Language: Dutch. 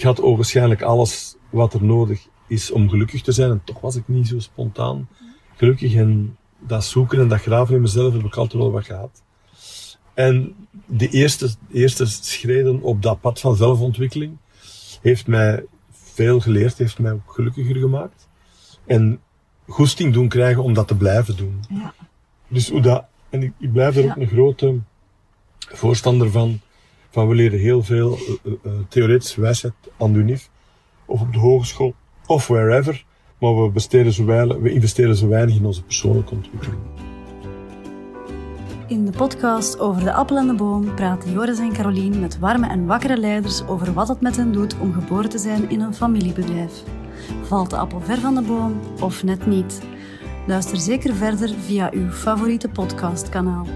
Ik had ogenschijnlijk alles wat er nodig is om gelukkig te zijn. En toch was ik niet zo spontaan gelukkig. En dat zoeken en dat graven in mezelf heb ik altijd wel wat gehad. En de eerste, eerste schreden op dat pad van zelfontwikkeling heeft mij veel geleerd, heeft mij ook gelukkiger gemaakt. En goesting doen krijgen om dat te blijven doen. Ja. Dus hoe dat, en ik, ik blijf er Ja. ook een grote voorstander van, van we leren heel veel eh, eh, eh, theoretische wijsheid aan de UNIF, of op de hogeschool, of wherever, maar we, besteden zo weinig, we investeren zo weinig in onze persoonlijke ontwikkeling. In de podcast over de appel en de boom praten Joris en Carolien met warme en wakkere leiders over wat het met hen doet om geboren te zijn in een familiebedrijf. Valt de appel ver van de boom of net niet? Luister zeker verder via uw favoriete podcastkanaal.